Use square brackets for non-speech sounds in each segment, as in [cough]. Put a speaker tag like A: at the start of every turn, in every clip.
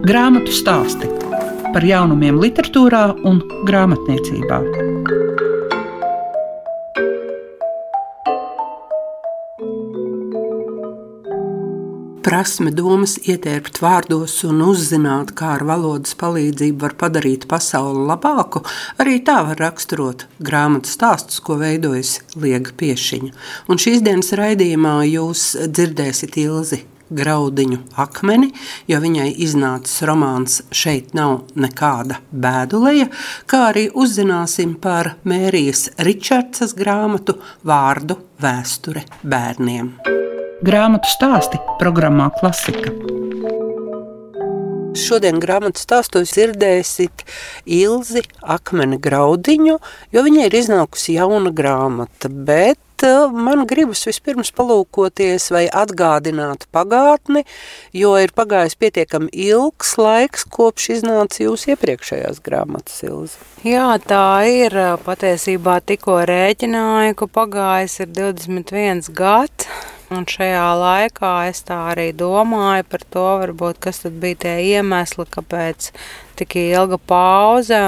A: Grāmatu stāsti par jaunumiem, literatūrā un grāmatniecībā.
B: Prasme domas ietērpt vārdos un uzzināt, kā ar valodas palīdzību var padarīt pasauli labāku, arī tā var raksturot grāmatu stāstus, ko veidojas Liega Piešiņa. Un šīs dienas raidījumā jūs dzirdēsiet Ilzi graudiņu akmeni, jo viņai iznācis romāns Šeit nav nekāda bēduleja, kā arī uzzināsim par Mērijas Ričardsas grāmatu Vārdu vēsture bērniem.
A: Grāmatu stāsti programmā Klasika.
B: Šodien grāmatā stāstos dzirdēsiet Ilzi Akmeni graudiņu, jo viņai ir iznākusi jauna grāmata, bet man gribas vispirms palūkoties vai atgādināt pagātni, jo ir pagājis pietiekami ilgs laiks, kopš iznāca jūsu iepriekšējās grāmatas ilzi.
C: Jā, tā ir. Patiesībā tikko rēķināju, ka pagājis ir 21 gads. Un šajā laikā es tā arī domāju par to, varbūt, kas bija tie iemesli, kāpēc tik ilga pauze.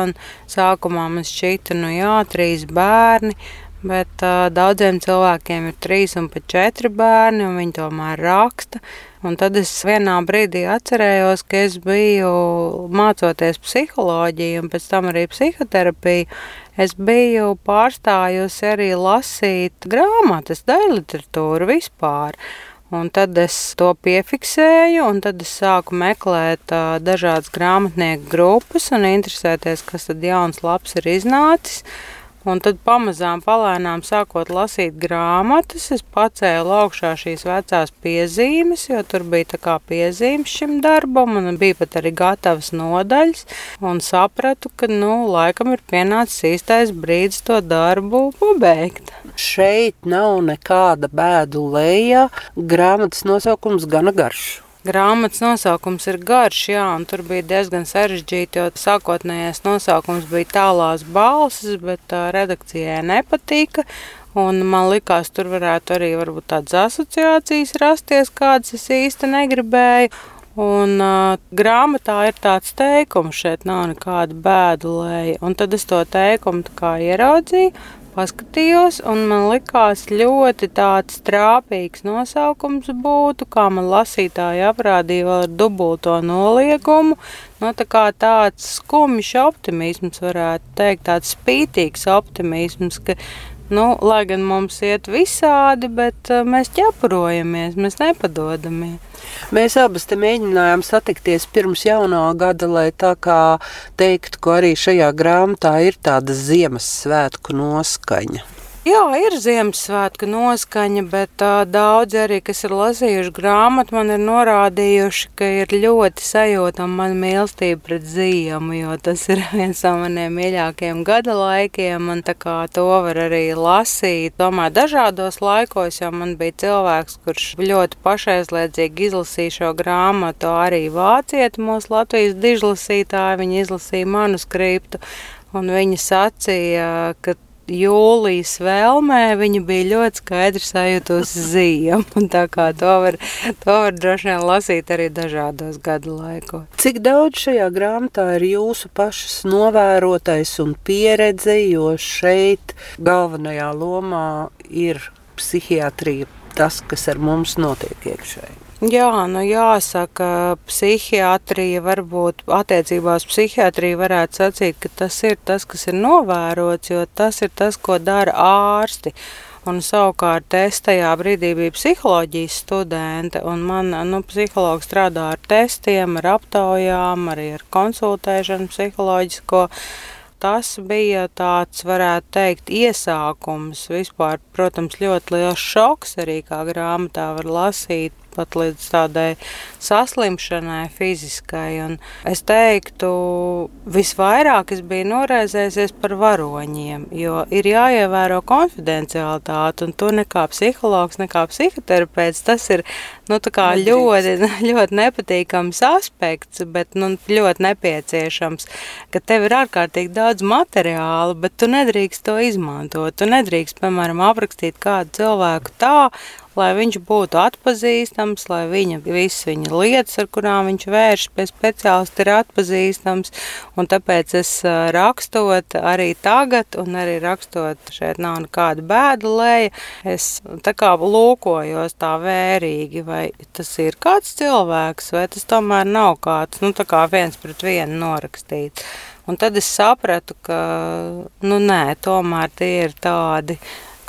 C: Sākumā man šķita, nu jā, trīs bērni, Bet uh, daudziem cilvēkiem ir trīs un pat četri bērni, un viņi tomēr raksta. Un tad es vienā brīdī atcerējos, ka es biju mācoties psiholoģiju un pēc tam arī psihoterapiju. Es biju pārstājusi arī lasīt grāmatas, daļu literatūru vispār. Un tad es to piefiksēju, un tad es sāku meklēt uh, dažādas grāmatnieku grupas un interesēties, kas tad jauns labs ir iznācis. Un tad pamazām, palēnām sākot lasīt grāmatas, es pacēlu augšā šīs vecās piezīmes, jo tur bija tā kā piezīmes šim darbam, un bija pat arī gatavas nodaļas, un sapratu, ka, nu, laikam ir pienācis īstais brīdis to darbu pabeigt.
B: Šeit nav nekāda bēdu leja, grāmatas nosaukums gana garš.
C: Grāmatas nosaukums ir garš, jā, un tur bija diezgan sarežģīti, jo sākotnējais nosaukums bija tālās balsis, bet uh, redakcijai nepatika. Un man liekas, tur varētu arī varbūt, tādas asociācijas rasties, kādas es īsti negribēju. Un uh, grāmatā ir tāds teikums, šeit nav nekāda bēdulēja. Un tad es to teikumu ieraudzīju paskatījos, un man likās ļoti tāds trāpīgs nosaukums būtu, kā man lasītāji aprādīja vēl ar dubulto noliegumu. No, nu, tā kā tāds skumjš optimisms varētu teikt, tāds spītīgs optimisms, ka Nu, lai gan mums iet visādi, bet uh, mēs ķepurojamies, mēs nepadodamies.
B: Mēs abas mēģinājām satikties pirms jaunā gada, lai tā kā teiktu, ka arī šajā grāmatā ir tāda Ziemassvētku noskaņa.
C: Jā, ir Ziemassvētka noskaņa, bet uh, daudzi arī, kas ir lasījuši grāmatu, man ir norādījuši, ka ir ļoti sajūtama mana mīlestība pret ziemu, jo tas ir [laughs] viens no maniem mīļākajiem gada laikiem, un tā kā to var arī lasīt, domāju, dažādos laikos, jo man bija cilvēks, kurš ļoti pašaizliedzīgi izlasīja šo grāmatu, arī vācieti mūsu Latvijas dižlasītāji, viņi izlasīja manuskriptu, un viņi sacīja, ka jūlijas vēlmē viņa bija ļoti skaidri sajūtusi [laughs] ziemu. Tā kā to var, to var droši vien lasīt arī dažādos gadu laikos.
B: Cik daudz šajā grāmatā ir jūsu pašas novērotais un pieredze, jo šeit galvenajā lomā ir psihiatrija, tas, kas ar mums notiek iekšēji.
C: Jā, nu jāsaka, psihiatrija varbūt attiecībā uz psihiatriju varētu sacīt, ka tas ir tas, kas ir novērots, jo tas ir tas, ko dara ārsti. Un savukārt es tajā brīdī biju psiholoģijas studente, un man nu, psihologs strādā ar testiem, ar aptaujām, arī ar konsultēšanu psiholoģisko. Tas bija tāds, varētu teikt, iesākums. Vispār, protams, ļoti liels šoks arī kā grāmatā var lasīt pat līdz tādai saslimšanai fiziskai. Un es teiktu, visvairāk es biju noraizējusies par varoņiem, jo ir jāievēro konfidencialitāte, un to nekā psihologs, nekā psihoterapeits, tas ir nu, ļoti, ļoti nepatīkams aspekts, bet nu, ļoti nepieciešams, ka tev ir ārkārtīgi daudz materiāla, bet tu nedrīkst to izmantot. Tu nedrīkst, piemēram, aprakstīt kādu cilvēku tā, lai viņš būtu atpazīstams, lai viņa visas viņa lietas, ar kurām viņš vēršas pie speciālista, ir atpazīstams. Un tāpēc es rakstot arī tagad, un arī rakstot šeit nav nekāda bēda lēja, es tā kā lūkojos tā vērīgi, vai tas ir kāds cilvēks, vai tas tomēr nav kāds, nu tā kā viens pret vienu norakstīts. Un tad es sapratu, ka nu, nē, tomēr tie ir tādi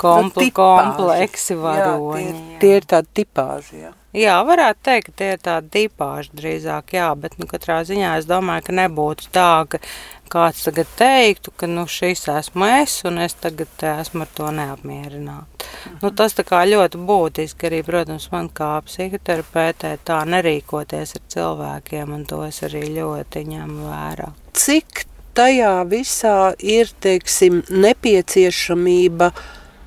C: kompl nu, kompleksi varoņi.
B: Jā, tie, tie ir tādi tipāži. Jā.
C: Jā, varētu teikt, ka tie ir tādi tipāži drīzāk, jā, bet nu, katrā ziņā es domāju, ka nebūtu tā, ka kāds tagad teiktu, ka nu, šis esmu es un es tagad esmu ar to neapmierināta. Mhm. Nu, tas ļoti būtiski arī, protams, man kā psihoterapeitē tā nerīkoties ar cilvēkiem, un to es arī ļoti ņemu vērā
B: cik tajā visā ir teiksim, nepieciešamība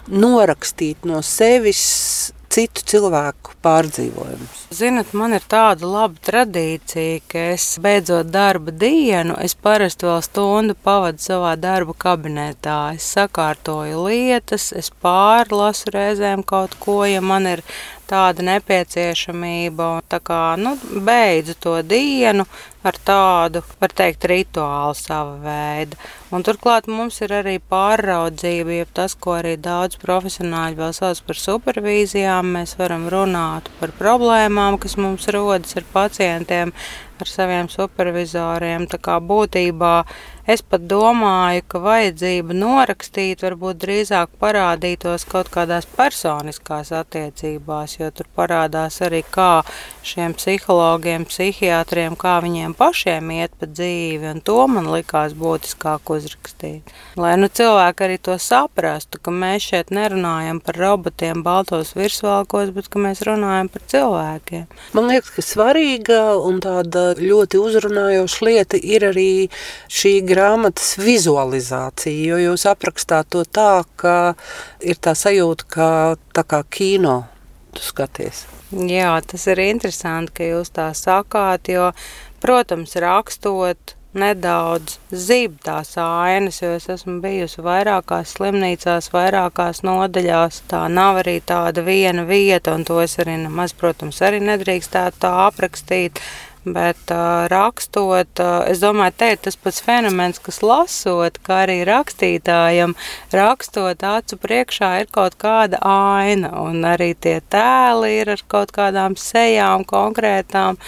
B: norakstīt no sevis citu cilvēku pārdzīvojumus.
C: Zinat, man ir tāda laba tradīcija, ka es beidzot darba dienu, es parasti vēl stundu pavadu savā darba kabinetā. Es sakārtoju lietas, es pārlasu reizēm kaut ko, ja man ir tāda nepieciešamība. Tā kā nu, beidzu to dienu ar tādu, var teikt, rituālu sava veida. Un turklāt mums ir arī pāraudzība, jeb tas, ko arī daudz profesionāļi vēl sauc par supervīzijām. Mēs varam runāt par problēmām, kas mums rodas ar pacientiem, ar saviem supervizoriem. Tā kā būtībā Es pat domāju, ka vajadzība norakstīt varbūt drīzāk parādītos kaut kādās personiskās attiecībās, jo tur parādās arī kā šiem psihologiem, psihiatriem, kā viņiem pašiem iet pa dzīvi, un to man likās būtiskāk uzrakstīt. Lai nu cilvēki arī to saprastu, ka mēs šeit nerunājam par robotiem baltos virsvalkos, bet ka mēs runājam par cilvēkiem.
B: Man liekas, ka svarīga un tāda ļoti uzrunājoša lieta ir arī šī grāmatas vizualizācija, jo jūs aprakstāt to tā, ka ir tā sajūta, ka tā kā kino tu skaties.
C: Jā, tas ir interesanti, ka jūs tā sakāt, jo, protams, rakstot nedaudz zib tās ainas, jo es esmu bijusi vairākās slimnīcās, vairākās nodaļās. Tā nav arī tāda viena vieta, un to es arī nemaz, protams, arī nedrīkstētu tā aprakstīt. Bet uh, rakstot, uh, es domāju, te ir tas pats fenomens, kas lasot, kā arī rakstītājam, rakstot acu priekšā ir kaut kāda aina, un arī tie tēli ir ar kaut kādām sejām konkrētām.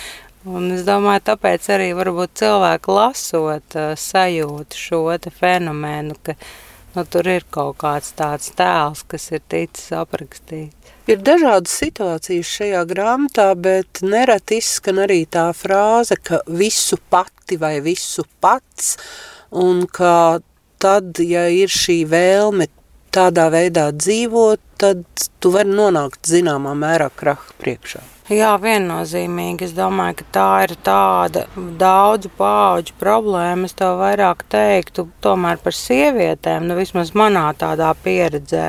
C: Un es domāju, tāpēc arī cilvēki lasot, uh, sajūt šo fenomenu, ka nu, tur ir kaut kāds tāds tēls, kas ir ticis aprakstīts.
B: Ir dažādas situācijas šajā grāmatā, bet nereti izskan arī tā frāze, ka visu pati vai visu pats, un ka tad, ja ir šī vēlme tādā veidā dzīvot, tad tu vari nonākt zināmā mērā kraha priekšā.
C: Jā, viennozīmīgi. Es domāju, ka tā ir tāda daudzu pauģu problēma. Es tev vairāk teiktu tomēr par sievietēm, nu vismaz manā tādā pieredzē.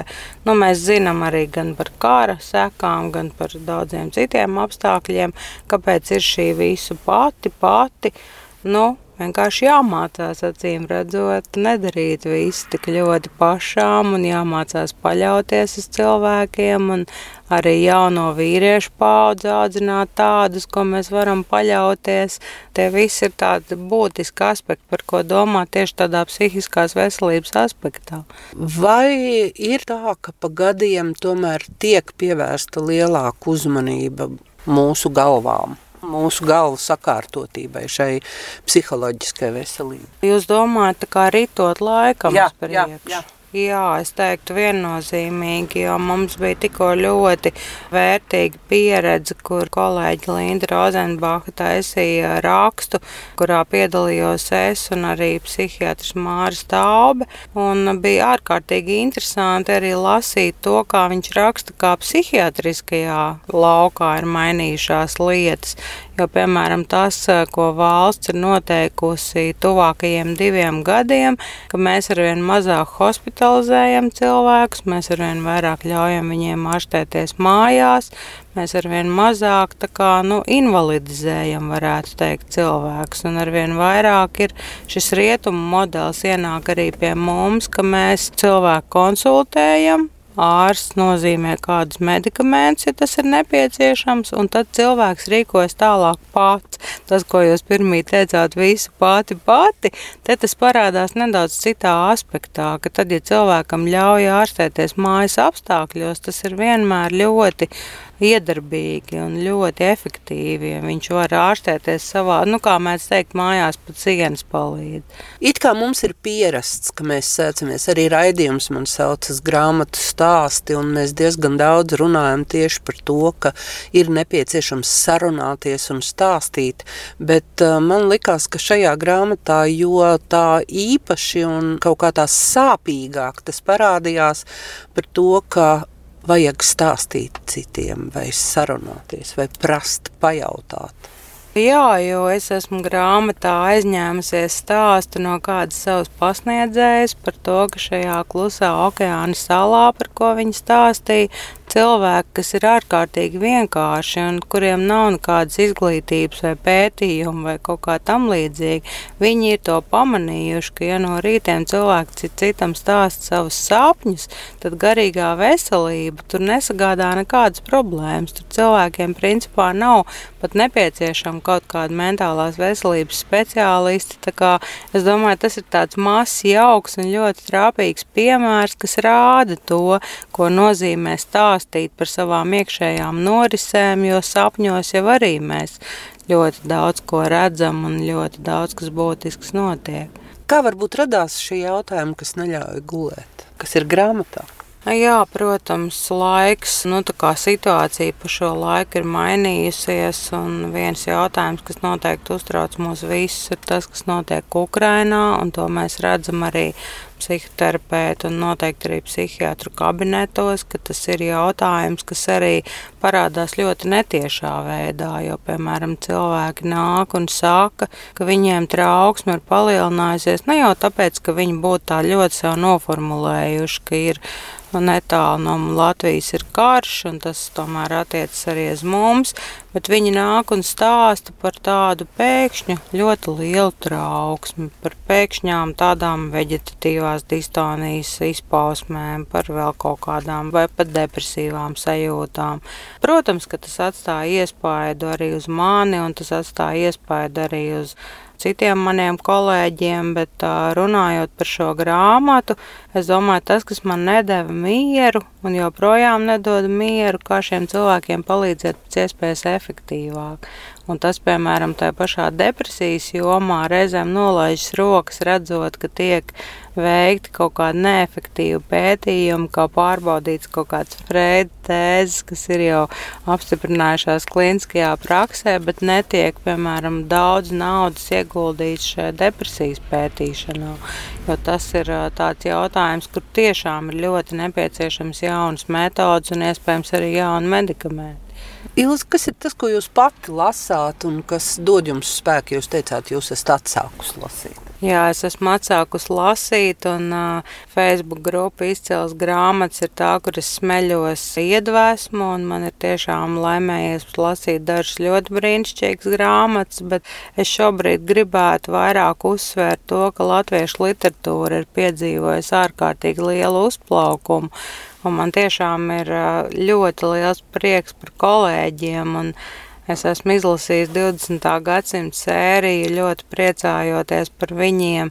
C: Nu, mēs zinām arī gan par kara sekām, gan par daudziem citiem apstākļiem, kāpēc ir šī visu pati, pati. Nu, Vienkārši jāmācās, acīm redzot, nedarīt visu tik ļoti pašām un jāmācās paļauties uz cilvēkiem arī jauno vīriešu paudzi audzināt tādus, ko mēs varam paļauties. Tie visi ir tādi būtiski aspekti, par ko domāt tieši tādā psihiskās veselības aspektā.
B: Vai ir tā, ka pa gadiem tomēr tiek pievērsta lielāka uzmanība mūsu galvām? Mūsu galvu sakārtotībai, šai psiholoģiskai veselībai.
C: Jūs domājat, tā kā ritot laikam
B: jā,
C: uz priekšu? Jā, jā. Jā, es teiktu viennozīmīgi, jo mums bija tikko ļoti vērtīga pieredze, kur kolēģi Linda Rozenbacha taisīja rakstu, kurā piedalījos es un arī psihiatrs Māris Taube. Un bija ārkārtīgi interesanti arī lasīt to, kā viņš raksta, kā psihiatriskajā laukā ir mainījušās lietas. Jo, piemēram, tas, ko valsts ir noteikusi tuvākajiem diviem gadiem, ka mēs arvien mazāk hospitalizējam cilvēkus, mēs arvien vairāk ļaujam viņiem ārstēties mājās, mēs arvien mazāk kā, nu, invalidizējam, varētu teikt, cilvēkus. Un arvien vairāk ir šis rietumu modelis ienāk arī pie mums, ka mēs cilvēku konsultējam, ārsts nozīmē kādus medikamentus, ja tas ir nepieciešams, un tad cilvēks rīkojas tālāk pats. Tas, ko jūs pirmie teicāt, visu pati pati, te tas parādās nedaudz citā aspektā, ka tad, ja cilvēkam ļauj ārstēties mājas apstākļos, tas ir vienmēr ļoti iedarbīgi un ļoti efektīvi. Viņš var ārstēties savā, nu, kā mēs teikt, mājās pa cienas palīdz.
B: It kā mums ir pierasts, ka mēs sēcamies arī raidījums, man saucas grāmatu stāsti, un mēs diezgan daudz runājam tieši par to, ka ir nepieciešams sarunāties un stāstīt, bet uh, man likās, ka šajā grāmatā, jo tā īpaši un kaut kā tā sāpīgāk tas parādījās par to, ka vajag stāstīt citiem, vai sarunāties, vai prast, pajautāt.
C: Jā, jo es esmu grāmatā aizņēmusies stāstu no kādas savas pasniedzējas par to, ka šajā klusā okeāna salā, par ko viņa stāstīja, cilvēki, kas ir ārkārtīgi vienkārši un kuriem nav nekādas izglītības vai pētījuma vai kaut kā tam līdzīga, viņi ir to pamanījuši, ka ja no rītiem cilvēks citam stāsta savus sapņus, tad garīgā veselība tur nesagādā nekādas problēmas. Tur cilvēkiem principā nav pat nepieciešama kaut kāda mentālās veselības speciālisti. Es domāju, tas ir tāds mazs, jauks un ļoti trāpīgs piemērs, kas rāda to, ko nozīmē stāstīt stāstīt par savām iekšējām norisēm, jo sapņos jau arī mēs ļoti daudz ko redzam un ļoti daudz kas būtisks notiek.
B: Kā varbūt radās šī jautājuma, kas neļauj gulēt, kas ir grāmatā?
C: Jā, protams, laiks, nu, tā kā situācija pa šo laiku ir mainījusies, un viens jautājums, kas noteikti uztrauc mūs visus, ir tas, kas notiek Ukrainā, un to mēs redzam arī psihoterapeitu un noteikti arī psihiatru kabinetos, ka tas ir jautājums, kas arī parādās ļoti netiešā veidā. Jo, piemēram, cilvēki nāk un saka, ka viņiem trauksme ir palielinājusies ne jau tāpēc, ka viņi būtu tā ļoti sev noformulējuši, ka ir netālu no Latvijas ir karš, un tas tomēr attiecas arī uz mums. Bet viņi nāk un stāsta par tādu pēkšņu ļoti lielu trauksmi, par pēkšņām tādām veģetatīvās distonijas izpausmēm, par vēl kaut kādām vai pat depresīvām sajūtām. Protams, ka tas atstāja iespaidu arī uz mani, un tas atstāja iespaidu arī uz citiem maniem kolēģiem, bet runājot par šo grāmatu, es domāju, tas, kas man nedēva mieru un joprojām nedod mieru, kā šiem cilvēkiem palīdzēt pēc iespējas efektīvāk. Un tas, piemēram, tajā pašā depresijas jomā reizēm nolaižas rokas, redzot, ka tiek veikti kaut kādi neefektīvi pētījumi, kā pārbaudīts kaut kāds Freida tēzes, kas ir jau apstiprinājušās kliniskajā praksē, bet netiek, piemēram, daudz naudas ieguldīts šajā depresijas pētīšanā. Jo tas ir tāds jautājums, kur tiešām ir ļoti nepieciešams jaunas metodas un iespējams arī jauni medikamenti.
B: Ilzi, kas ir tas, ko jūs pati lasāt un kas dod jums spēku? Jūs teicāt, jūs esat atsākusi lasīt.
C: Jā, es esmu atsākusi lasīt, un uh, Facebook grupa izcēlus grāmatas ir tā, kur es smeļos iedvesmu, un man ir tiešām laimējies lasīt dažas ļoti brīnišķīgas grāmatas, bet es šobrīd gribētu vairāk uzsvērt to, ka latviešu literatūra ir piedzīvojusi ārkārtīgi lielu uzplaukumu. Un man tiešām ir ļoti liels prieks par kolēģiem. Es esmu izlasījis 20. gadsimta sēriju, ļoti priecājoties par viņiem.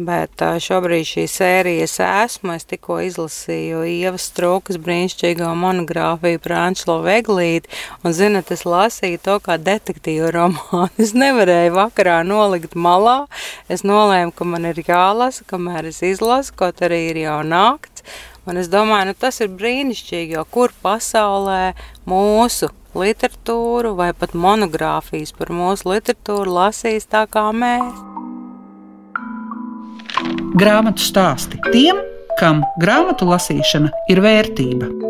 C: Bet šobrīd šī sērijas esmu. Es tikko izlasīju Ievas Strūkas brīnišķīgo monogrāfiju par Anšlo Veglīti. Un, zinat, es lasīju to kā detektīvu romānu. Es nevarēju vakarā nolikt malā. Es nolēmu, ka man ir jālasa, kamēr es izlasu, kaut arī ir jau nakts. Un es domāju, nu, tas ir brīnišķīgi, jo kur pasaulē mūsu literatūru vai pat monogrāfijas par mūsu literatūru lasīs tā kā mēs.
A: Grāmatu stāsti tiem, kam grāmatu lasīšana ir vērtība.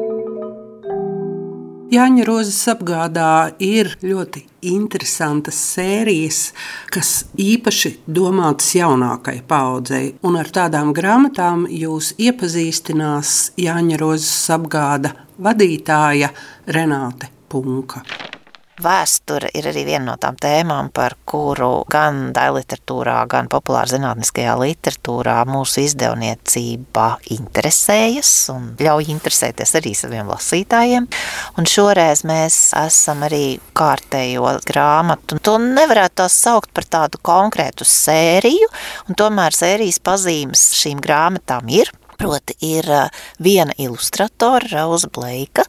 B: Jāņa Rozes apgādā ir ļoti interesantas sērijas, kas īpaši domātas jaunākai paudzei. Un ar tādām grāmatām jūs iepazīstinās Jāņa Rozes apgāda vadītāja Renāte Punka.
D: Vēsture ir arī viena no tām tēmām, par kuru gan daļliteratūrā, gan populāra zinātniskajā literatūrā mūsu izdevniecība interesējas un ļauj interesēties arī saviem lasītājiem. Un šoreiz mēs esam arī kārtējo grāmatu. To nevarētu tās saukt par tādu konkrētu sēriju, un tomēr sērijas pazīmes šīm grāmatām ir. Proti, ir viena ilustratora, Rauza Bleika,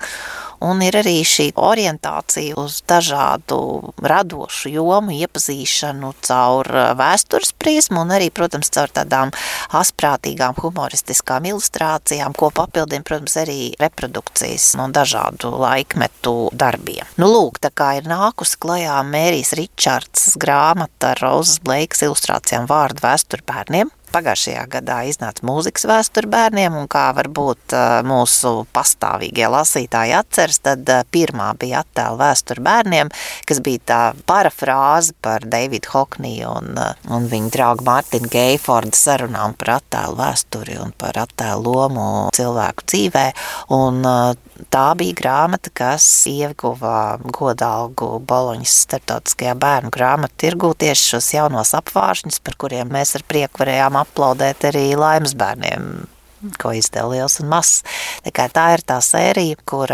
D: un ir arī šī orientācija uz dažādu radošu jomu iepazīšanu caur vēstures prizmu un arī, protams, caur tādām asprātīgām humoristiskām ilustrācijām, ko papildina, protams, arī reprodukcijas no dažādu laikmetu darbiem. Nu, lūk, tā kā ir nākusi klajā Mērijas Ričards grāmata ar Rozes Bleikas ilustrācijām vārdu vēsturi bērniem, Pagājušajā gadā iznāca mūzikas vēsture bērniem, un kā varbūt mūsu pastāvīgie lasītāji atceras, tad pirmā bija attēla vēsture bērniem, kas bija tā parafrāze par Davidu Hokniju un, un viņa draugu Mārtiņu Geifordu sarunām par attēlu vēsturi un par attēlu lomu cilvēku dzīvē. Un tā bija grāmata, kas ieguva godalgu Boloņas starptautiskajā bērnu grāmatu tirgū tieši šos jaunos apvāršņus, par kuriem mēs ar prieku varējām aplaudēt arī laimes bērniem ko izdeva liels un mazs. Tā, tā ir tā sērija, kur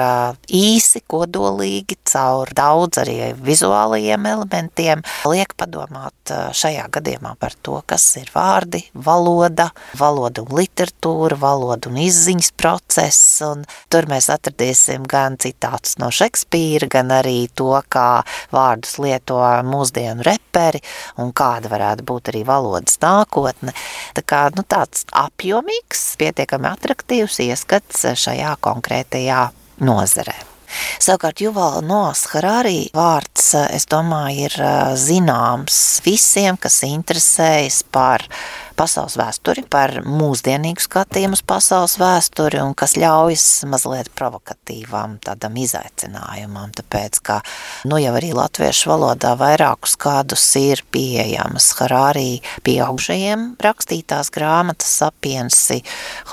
D: īsi, kodolīgi, caur daudz arī vizuālajiem elementiem liek padomāt šajā gadījumā par to, kas ir vārdi, valoda, valoda un literatūra, valoda un izziņas process, un tur mēs atradīsim gan citātus no Šekspīra, gan arī to, kā vārdus lieto mūsdienu reperi, un kāda varētu būt arī valodas nākotne. Tā kā, nu, tāds apjomīgs, pietiekami pietiekami attraktīvs ieskats šajā konkrētajā nozarē. Savukārt Juvala Noas Harari vārds, es domāju, ir zināms visiem, kas interesējas par pasaules vēsturi, par mūsdienīgu skatījumu uz pasaules vēsturi un kas ļaujas mazliet provokatīvām tādam izaicinājumam, tāpēc, ka, nu, jau arī latviešu valodā vairākus kādus ir pieejamas Harārī pieaugšajiem rakstītās grāmatas sapiensi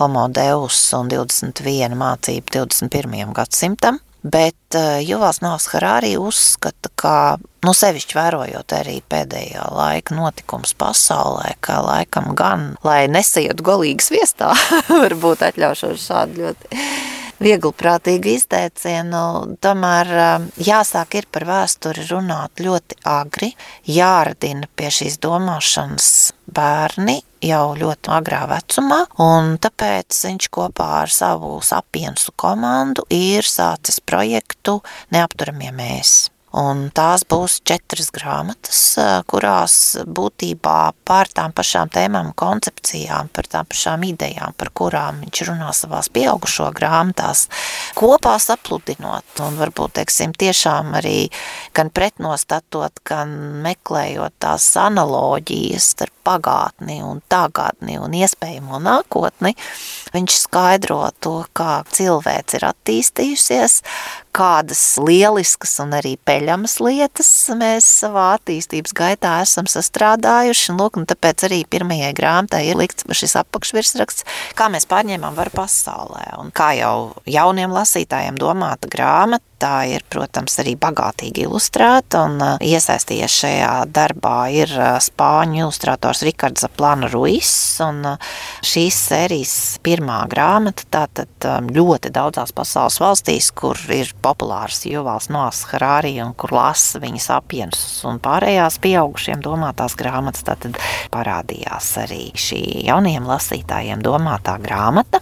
D: Homo Deus un 21 mācība 21. gadsimtam, bet Juvals Nāls Harārī uzskata, ka Nu, sevišķi vērojot arī pēdējā laika notikums pasaulē, ka laikam gan, lai nesietu golīgi sviestā, [laughs] varbūt atļaušos šādu ļoti vieglprātīgu izteicienu, tomēr jāsāk ir par vēsturi runāt ļoti agri, jāradina pie šīs domāšanas bērni jau ļoti agrā vecumā, un tāpēc viņš kopā ar savu sapiensu komandu ir sācis projektu Neapturamie mēs. Un tās būs četras grāmatas, kurās būtībā pār tām pašām tēmām, koncepcijām, par tām pašām idejām, par kurām viņš runā savās pieaugušo grāmatās, kopā sapludinot un varbūt, teiksim, tiešām arī gan pretnostatot, gan meklējot tās analoģijas starp pagātni un tagadni un iespējamo nākotni, viņš skaidro to, kā cilvēks ir attīstījusies, kādas lieliskas un arī peļamas lietas mēs savā attīstības gaitā esam sastrādājuši. Un, lūk, un tāpēc arī pirmajai grāmatai ir likts šis apakšvirsraksts, kā mēs pārņēmām varu pasaulē. Un kā jau jauniem lasītājiem domāta grāmata, Tā ir, protams, arī bagātīgi ilustrēta, un uh, iesaistījies šajā darbā ir uh, spāņu ilustrators Rikards Plana Ruiss, un uh, šīs sērijas pirmā grāmata tātad um, ļoti daudzās pasaules valstīs, kur ir populārs Juvals Noas Harāri un kur lasa viņas apjens un pārējās pieaugušiem domātās grāmatas, tātad parādījās arī šī jauniem lasītājiem domātā grāmata,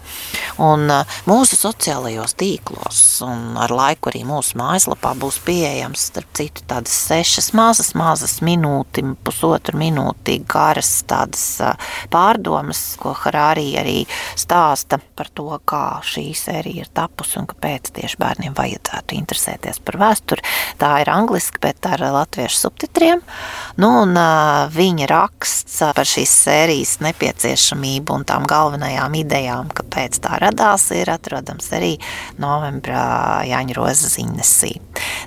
D: un mūsu sociālajos tīklos un ar laiku arī mūsu mājaslapā būs pieejams, starp citu, tādas sešas mazas, mazas minūti, pusotru minūti garas tādas pārdomas, ko Harārī arī stāsta par to, kā šī sērija ir tapusi un kāpēc tieši bērniem vajadzētu interesēties par vēsturi. Tā ir angliski, bet ar latviešu subtitriem. Nu, un viņa raksts par šīs sērijas nepieciešamību un tām galvenajām idejām, kāpēc tā radās, ir atrodams arī novembra Jāņa Rozes ziņnesī.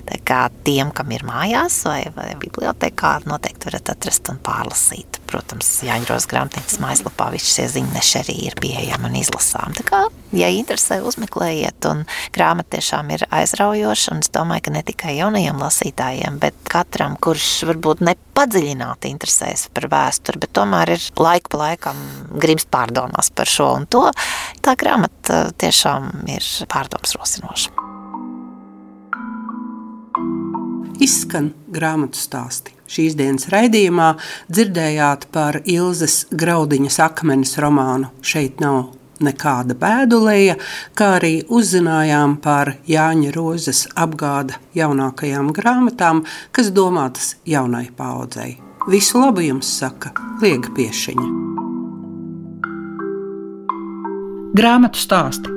D: Tā kā tiem, kam ir mājās vai, vai bibliotekā, noteikti varat atrast un pārlasīt. Protams, Jāņros grāmatnīcas mājaslapā visi šie ziņneši arī ir pieejami un izlasām. Tā kā, ja interesē, uzmeklējiet, un grāmata tiešām ir aizraujoša, un es domāju, ka ne tikai jaunajiem lasītājiem, bet katram, kurš varbūt nepadziļināti interesēs par vēsturi, bet tomēr ir laika pa laikam gribas pārdomās par šo un to, tā grāmata tiešām ir pārdoms rosinoša.
B: Izskan grāmatu stāsti. Šīs dienas raidījumā dzirdējāt par Ilzas Graudiņas akmenes romānu Šeit nav nekāda bēdulēja, kā arī uzzinājām par Jāņa Rozes apgāda jaunākajām grāmatām, kas domātas jaunai paudzei. Visu labu jums saka Liega Piešiņa.
A: Grāmatu stāsti